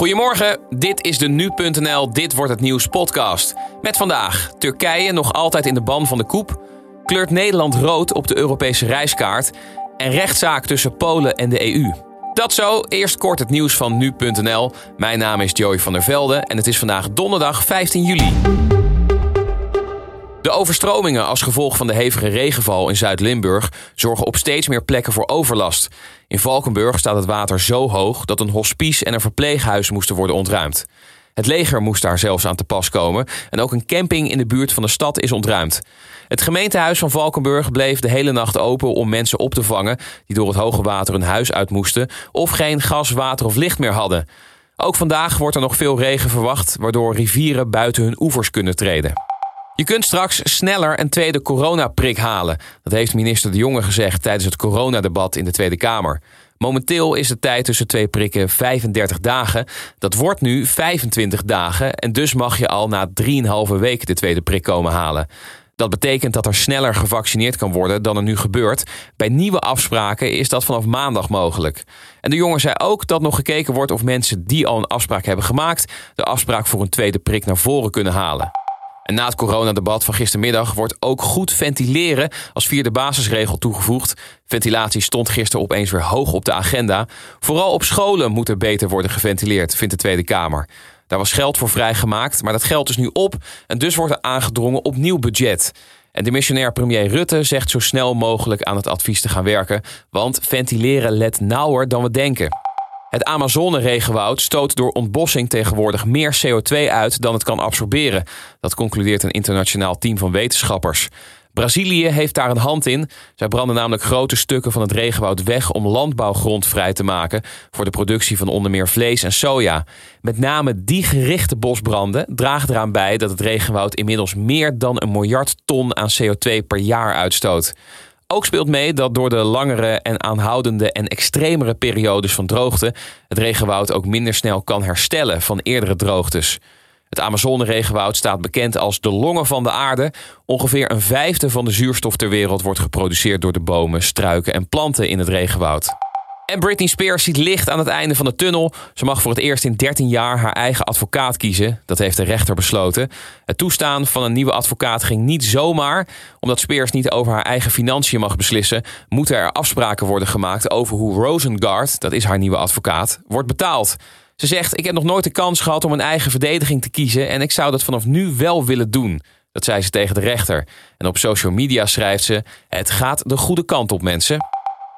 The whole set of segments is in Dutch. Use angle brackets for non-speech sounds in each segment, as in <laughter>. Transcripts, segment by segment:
Goedemorgen, dit is de Nu.nl Dit Wordt Het Nieuws podcast. Met vandaag, Turkije nog altijd in de ban van de koep... kleurt Nederland rood op de Europese reiskaart... en rechtszaak tussen Polen en de EU. Dat zo, eerst kort het nieuws van Nu.nl. Mijn naam is Joey van der Velde en het is vandaag donderdag 15 juli. De overstromingen als gevolg van de hevige regenval in Zuid-Limburg zorgen op steeds meer plekken voor overlast. In Valkenburg staat het water zo hoog dat een hospice en een verpleeghuis moesten worden ontruimd. Het leger moest daar zelfs aan te pas komen en ook een camping in de buurt van de stad is ontruimd. Het gemeentehuis van Valkenburg bleef de hele nacht open om mensen op te vangen die door het hoge water hun huis uit moesten of geen gas, water of licht meer hadden. Ook vandaag wordt er nog veel regen verwacht, waardoor rivieren buiten hun oevers kunnen treden. Je kunt straks sneller een tweede coronaprik halen. Dat heeft minister De Jonge gezegd tijdens het coronadebat in de Tweede Kamer. Momenteel is de tijd tussen twee prikken 35 dagen. Dat wordt nu 25 dagen en dus mag je al na 3,5 weken de tweede prik komen halen. Dat betekent dat er sneller gevaccineerd kan worden dan er nu gebeurt. Bij nieuwe afspraken is dat vanaf maandag mogelijk. En de jongen zei ook dat nog gekeken wordt of mensen die al een afspraak hebben gemaakt, de afspraak voor een tweede prik naar voren kunnen halen. En na het coronadebat van gistermiddag wordt ook goed ventileren als vierde basisregel toegevoegd. Ventilatie stond gisteren opeens weer hoog op de agenda. Vooral op scholen moet er beter worden geventileerd, vindt de Tweede Kamer. Daar was geld voor vrijgemaakt, maar dat geld is nu op en dus wordt er aangedrongen op nieuw budget. En de missionair premier Rutte zegt zo snel mogelijk aan het advies te gaan werken, want ventileren let nauwer dan we denken. Het Amazone-regenwoud stoot door ontbossing tegenwoordig meer CO2 uit dan het kan absorberen. Dat concludeert een internationaal team van wetenschappers. Brazilië heeft daar een hand in. Zij branden namelijk grote stukken van het regenwoud weg om landbouwgrond vrij te maken voor de productie van onder meer vlees en soja. Met name die gerichte bosbranden dragen eraan bij dat het regenwoud inmiddels meer dan een miljard ton aan CO2 per jaar uitstoot. Ook speelt mee dat door de langere en aanhoudende en extremere periodes van droogte het regenwoud ook minder snel kan herstellen van eerdere droogtes. Het Amazone-regenwoud staat bekend als de longen van de aarde. Ongeveer een vijfde van de zuurstof ter wereld wordt geproduceerd door de bomen, struiken en planten in het regenwoud. En Britney Spears ziet licht aan het einde van de tunnel. Ze mag voor het eerst in 13 jaar haar eigen advocaat kiezen. Dat heeft de rechter besloten. Het toestaan van een nieuwe advocaat ging niet zomaar. Omdat Spears niet over haar eigen financiën mag beslissen, moeten er afspraken worden gemaakt over hoe Rosengard, dat is haar nieuwe advocaat, wordt betaald. Ze zegt: Ik heb nog nooit de kans gehad om een eigen verdediging te kiezen en ik zou dat vanaf nu wel willen doen. Dat zei ze tegen de rechter. En op social media schrijft ze: Het gaat de goede kant op, mensen.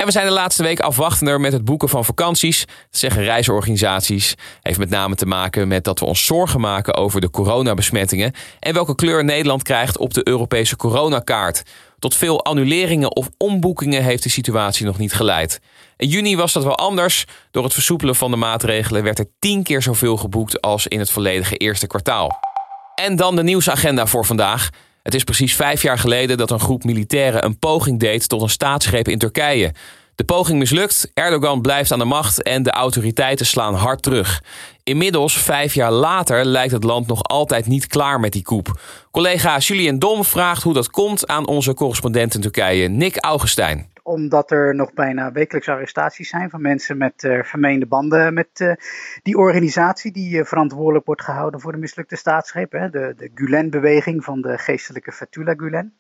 En we zijn de laatste week afwachtender met het boeken van vakanties. Dat zeggen reisorganisaties. Heeft met name te maken met dat we ons zorgen maken over de coronabesmettingen. En welke kleur Nederland krijgt op de Europese coronakaart. Tot veel annuleringen of omboekingen heeft de situatie nog niet geleid. In juni was dat wel anders. Door het versoepelen van de maatregelen werd er tien keer zoveel geboekt als in het volledige eerste kwartaal. En dan de nieuwsagenda voor vandaag. Het is precies vijf jaar geleden dat een groep militairen een poging deed tot een staatsgreep in Turkije. De poging mislukt, Erdogan blijft aan de macht en de autoriteiten slaan hard terug. Inmiddels, vijf jaar later, lijkt het land nog altijd niet klaar met die coup. Collega Julien Dom vraagt hoe dat komt aan onze correspondent in Turkije, Nick Augustijn omdat er nog bijna wekelijks arrestaties zijn van mensen met uh, vermeende banden met uh, die organisatie die uh, verantwoordelijk wordt gehouden voor de mislukte staatsgreep. Hè, de, de Gulen-beweging van de geestelijke Fethullah Gulen.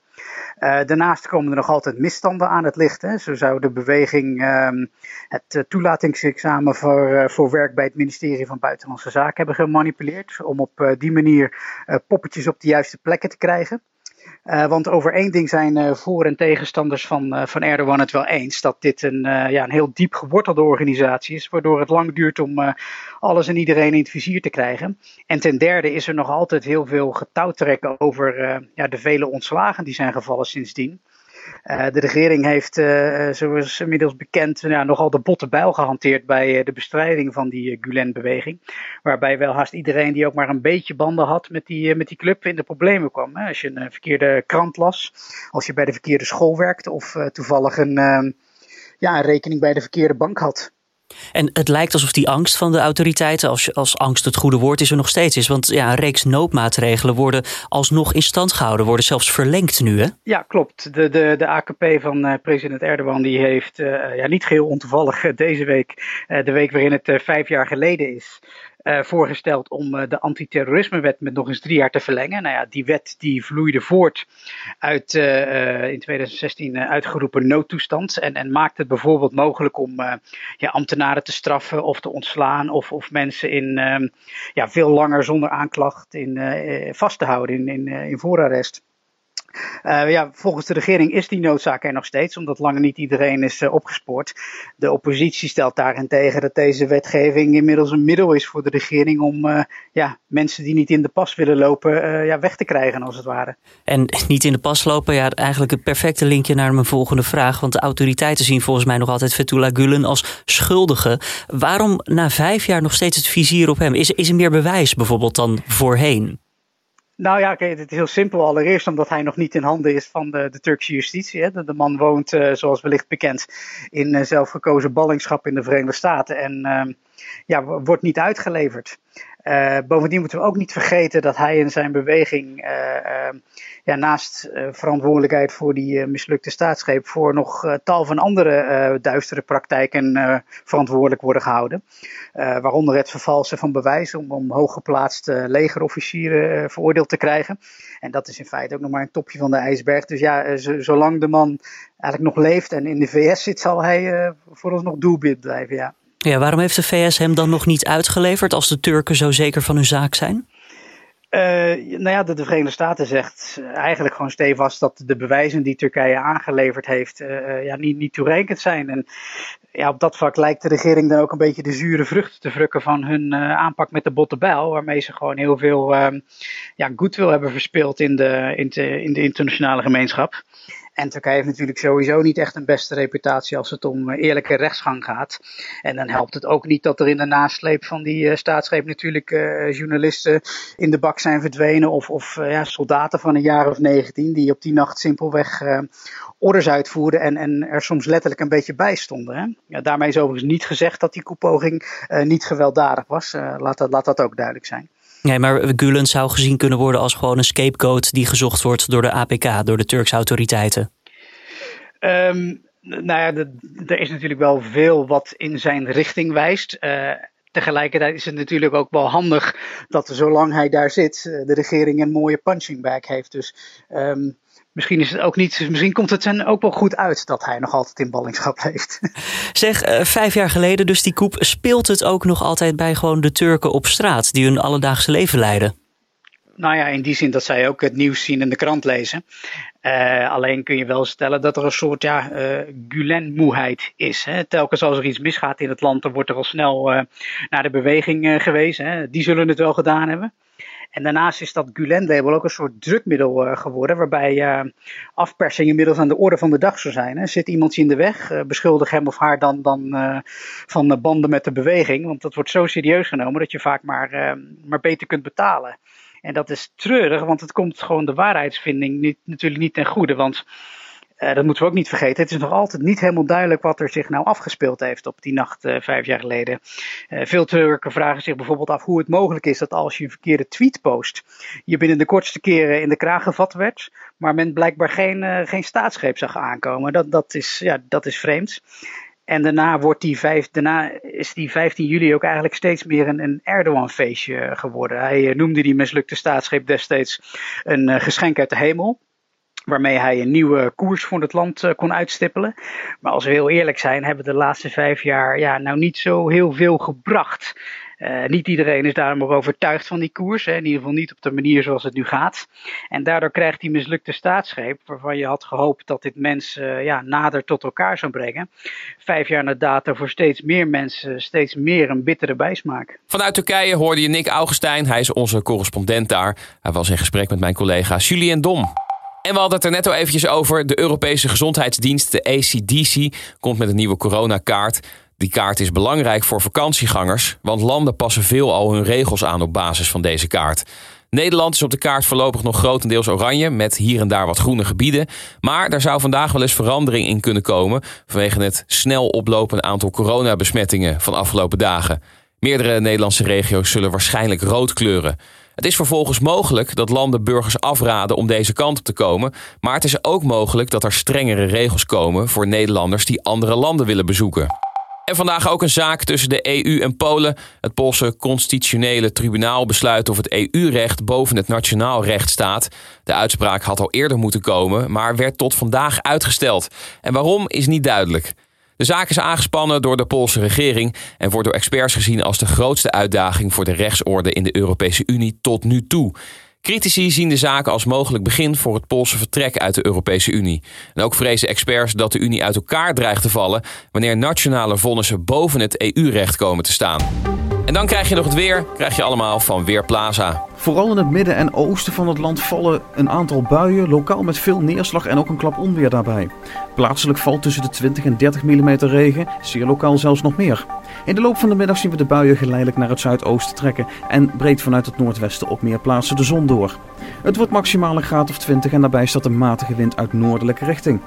daarnaast komen er nog altijd misstanden aan het licht. Hè. Zo zou de beweging ehm, het toelatingsexamen voor, voor werk bij het ministerie van Buitenlandse Zaken hebben gemanipuleerd. Om op die manier poppetjes op de juiste plekken te krijgen. Uh, want over één ding zijn uh, voor- en tegenstanders van, uh, van Erdogan het wel eens: dat dit een, ja, een heel diep gewortelde organisatie is, waardoor het lang duurt om alles en iedereen in het vizier te krijgen. En ten derde is er nog altijd heel veel getouwtrekken over ja, de vele ontslagen die zijn gevallen sindsdien. Uh, de regering heeft, uh, zoals inmiddels bekend, ja, nogal de botte bijl gehanteerd bij de bestrijding van die Gulen-beweging. Waarbij wel haast iedereen die ook maar een beetje banden had met die, met die club in de problemen kwam. Hè. Als je een verkeerde krant las, als je bij de verkeerde school werkte of toevallig een, ja, een rekening bij de verkeerde bank had. En het lijkt alsof die angst van de autoriteiten, als, als angst het goede woord is, er nog steeds is. Want ja, een reeks noodmaatregelen worden alsnog in stand gehouden, worden zelfs verlengd nu. Hè? Ja, klopt. De, de, de AKP van uh, president Erdogan die heeft uh, ja, niet geheel ontoevallig uh, deze week, de week waarin het vijf jaar geleden is, uh, voorgesteld om uh, de antiterrorismewet met nog eens drie jaar te verlengen. Nou ja, die wet die vloeide voort uit uh, in 2016 uitgeroepen noodtoestand. En, en maakt het bijvoorbeeld mogelijk om ja, ambtenaren te straffen of te ontslaan. Of, of mensen in, ehm, ja, veel langer zonder aanklacht in, vast te houden in, in, in voorarrest. Uh, ja, volgens de regering is die noodzaak er nog steeds, omdat lang niet iedereen is uh, opgespoord. De oppositie stelt daarentegen dat deze wetgeving inmiddels een middel is voor de regering om uh, ja, mensen die niet in de pas willen lopen ja, weg te krijgen, als het ware. En niet in de pas lopen, ja, eigenlijk het perfecte linkje naar mijn volgende vraag. Want de autoriteiten zien volgens mij nog altijd Fethullah Gulen als schuldige. Waarom na vijf jaar nog steeds het vizier op hem? Is, is er meer bewijs bijvoorbeeld dan voorheen? Nou ja, kijk, het is heel simpel. Allereerst omdat hij nog niet in handen is van de, de Turkse justitie. Hè. De, de, man woont, uh, zoals wellicht bekend, in uh, zelfgekozen ballingschap in de Verenigde Staten. En uh, ja, wordt niet uitgeleverd. Uh, bovendien moeten we ook niet vergeten dat hij in zijn beweging, uh, uh, ja, naast verantwoordelijkheid voor die mislukte staatsgreep, voor nog tal van andere duistere praktijken verantwoordelijk worden gehouden. waaronder het vervalsen van bewijzen om, om hooggeplaatste legerofficieren veroordeeld te krijgen. En dat is in feite ook nog maar een topje van de ijsberg. Dus ja, zolang de man eigenlijk nog leeft en in de VS zit, zal hij vooralsnog doelbid blijven, ja. Ja, waarom heeft de VS hem dan nog niet uitgeleverd als de Turken zo zeker van hun zaak zijn? Uh, nou ja, de, de, Verenigde Staten zegt eigenlijk gewoon stevast dat de bewijzen die Turkije aangeleverd heeft uh, ja, niet, niet toereikend zijn. En ja, op dat vlak lijkt de regering dan ook een beetje de zure vruchten te vrukken van hun aanpak met de botte bijl. Waarmee ze gewoon heel veel ja, goodwill hebben verspeeld in de, in, de, in de internationale gemeenschap. En Turkije heeft natuurlijk sowieso niet echt een beste reputatie als het om eh, eerlijke rechtsgang gaat. En dan helpt het ook niet dat er in de nasleep van die uh, staatsgreep natuurlijk uh, journalisten in de bak zijn verdwenen. Of, of uh, ja, soldaten van een jaar of 19 die op die nacht simpelweg orders uitvoerden en, en er soms letterlijk een beetje bij stonden. Hè? Ja, daarmee is overigens niet gezegd dat die koepoging niet gewelddadig was. laat, dat, laat dat ook duidelijk zijn. Nee, maar Gulen zou gezien kunnen worden als gewoon een scapegoat die gezocht wordt door de APK, door de Turkse autoriteiten. Um, nou ja, er is natuurlijk wel veel wat in zijn richting wijst. Uh, tegelijkertijd is het natuurlijk ook wel handig dat zolang hij daar zit, eh, de regering een mooie punching bag heeft. Dus um, misschien, is het ook niet, misschien komt het zijn ook wel goed uit dat hij nog altijd in ballingschap leeft. <laughs> Zeg, uh, vijf jaar geleden dus die koep, speelt het ook nog altijd bij gewoon de Turken op straat die hun alledaagse leven leiden? Nou ja, in die zin dat zij ook het nieuws zien en de krant lezen. Uh, alleen kun je wel stellen dat er een soort ja, uh, Gulen-moeheid is. Hè. Telkens als er iets misgaat in het land, dan wordt er al snel naar de beweging gewezen. Hè. Die zullen het wel gedaan hebben. En daarnaast is dat Gulen-label ook een soort drukmiddel uh, geworden, waarbij uh, afpersing inmiddels aan de orde van de dag zou zijn. Hè. Zit iemand in de weg, uh, beschuldig hem of haar dan, dan van banden met de beweging, want dat wordt zo serieus genomen dat je vaak maar, maar beter kunt betalen. En dat is treurig, want het komt gewoon de waarheidsvinding niet, natuurlijk niet ten goede. Want uh, dat moeten we ook niet vergeten. Het is nog altijd niet helemaal duidelijk wat er zich nou afgespeeld heeft op die nacht uh, vijf jaar geleden. Uh, veel Turken vragen zich bijvoorbeeld af hoe het mogelijk is dat als je een verkeerde tweet post, je binnen de kortste keren in de kraag gevat werd, maar men blijkbaar geen, geen staatsgreep zag aankomen. Dat, dat, is, ja, dat is vreemd. En daarna, wordt die vijf, daarna is die 15 juli ook eigenlijk steeds meer een, een Erdogan-feestje geworden. Hij eh, noemde die mislukte staatsgreep destijds een geschenk uit de hemel. Waarmee hij een nieuwe koers voor het land uh, kon uitstippelen. Maar als we heel eerlijk zijn, hebben de laatste vijf jaar ja, nou niet zo heel veel gebracht. Uh, niet iedereen is daarom ook overtuigd van die koers. Hè. In ieder geval niet op de manier zoals het nu gaat. En daardoor krijgt die mislukte staatsgreep, waarvan je had gehoopt dat dit mensen uh, ja, nader tot elkaar zou brengen. Vijf jaar na data voor steeds meer mensen steeds meer een bittere bijsmaak. Vanuit Turkije hoorde je Nick Augustijn. Hij is onze correspondent daar. Hij was in gesprek met mijn collega Julien Dom. En we hadden het er net al eventjes over. De Europese Gezondheidsdienst, de ACDC, komt met een nieuwe coronakaart. Die kaart is belangrijk voor vakantiegangers, want landen passen veel al hun regels aan op basis van deze kaart. Nederland is op de kaart voorlopig nog grotendeels oranje, met hier en daar wat groene gebieden. Maar daar zou vandaag wel eens verandering in kunnen komen vanwege het snel oplopende aantal coronabesmettingen van afgelopen dagen. Meerdere Nederlandse regio's zullen waarschijnlijk rood kleuren. Het is vervolgens mogelijk dat landen burgers afraden om deze kant op te komen, maar het is ook mogelijk dat er strengere regels komen voor Nederlanders die andere landen willen bezoeken. En vandaag ook een zaak tussen de EU en Polen. Het Poolse constitutionele tribunaal besluit of het EU-recht boven het nationaal recht staat. De uitspraak had al eerder moeten komen, maar werd tot vandaag uitgesteld. En waarom is niet duidelijk. De zaak is aangespannen door de Poolse regering en wordt door experts gezien als de grootste uitdaging voor de rechtsorde in de Europese Unie tot nu toe. Critici zien de zaak als mogelijk begin voor het Poolse vertrek uit de Europese Unie. En ook vrezen experts dat de Unie uit elkaar dreigt te vallen wanneer nationale vonnissen boven het EU-recht komen te staan. En dan krijg je nog het weer, krijg je allemaal van Weerplaza. Vooral in het midden en oosten van het land vallen een aantal buien, lokaal met veel neerslag en ook een klap onweer daarbij. Plaatselijk valt tussen de 20 en 30 mm regen, zeer lokaal zelfs nog meer. In de loop van de middag zien we de buien geleidelijk naar het zuidoosten trekken en breekt vanuit het noordwesten op meer plaatsen de zon door. Het wordt maximaal een graad of 20 en daarbij staat een matige wind uit noordelijke richting.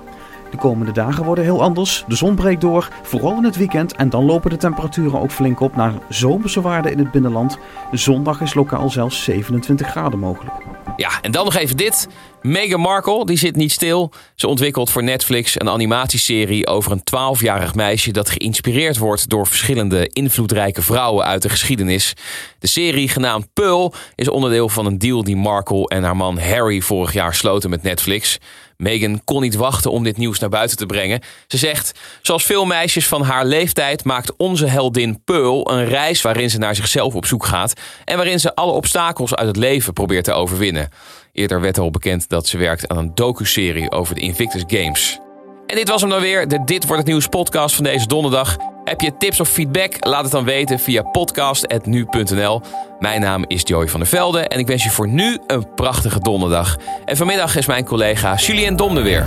De komende dagen worden heel anders. De zon breekt door, vooral in het weekend. En dan lopen de temperaturen ook flink op naar zomerse waarden in het binnenland. Zondag is lokaal zelfs 27 graden mogelijk. Ja, en dan nog even dit. Meghan Markle die zit niet stil. Ze ontwikkelt voor Netflix een animatieserie over een 12-jarig meisje dat geïnspireerd wordt door verschillende invloedrijke vrouwen uit de geschiedenis. De serie, genaamd Pearl, is onderdeel van een deal die Markle en haar man Harry vorig jaar sloten met Netflix. Meghan kon niet wachten om dit nieuws naar buiten te brengen. Ze zegt: Zoals veel meisjes van haar leeftijd maakt onze heldin Pearl een reis waarin ze naar zichzelf op zoek gaat en waarin ze alle obstakels uit het leven probeert te overwinnen. Eerder werd al bekend dat ze werkt aan een docu-serie over de Invictus Games. En dit was hem dan weer, de Dit Wordt Het Nieuws podcast van deze donderdag. Heb je tips of feedback? Laat het dan weten via podcast.nu.nl. Mijn naam is Joey van der Velde en ik wens je voor nu een prachtige donderdag. En vanmiddag is mijn collega Julien Domde weer.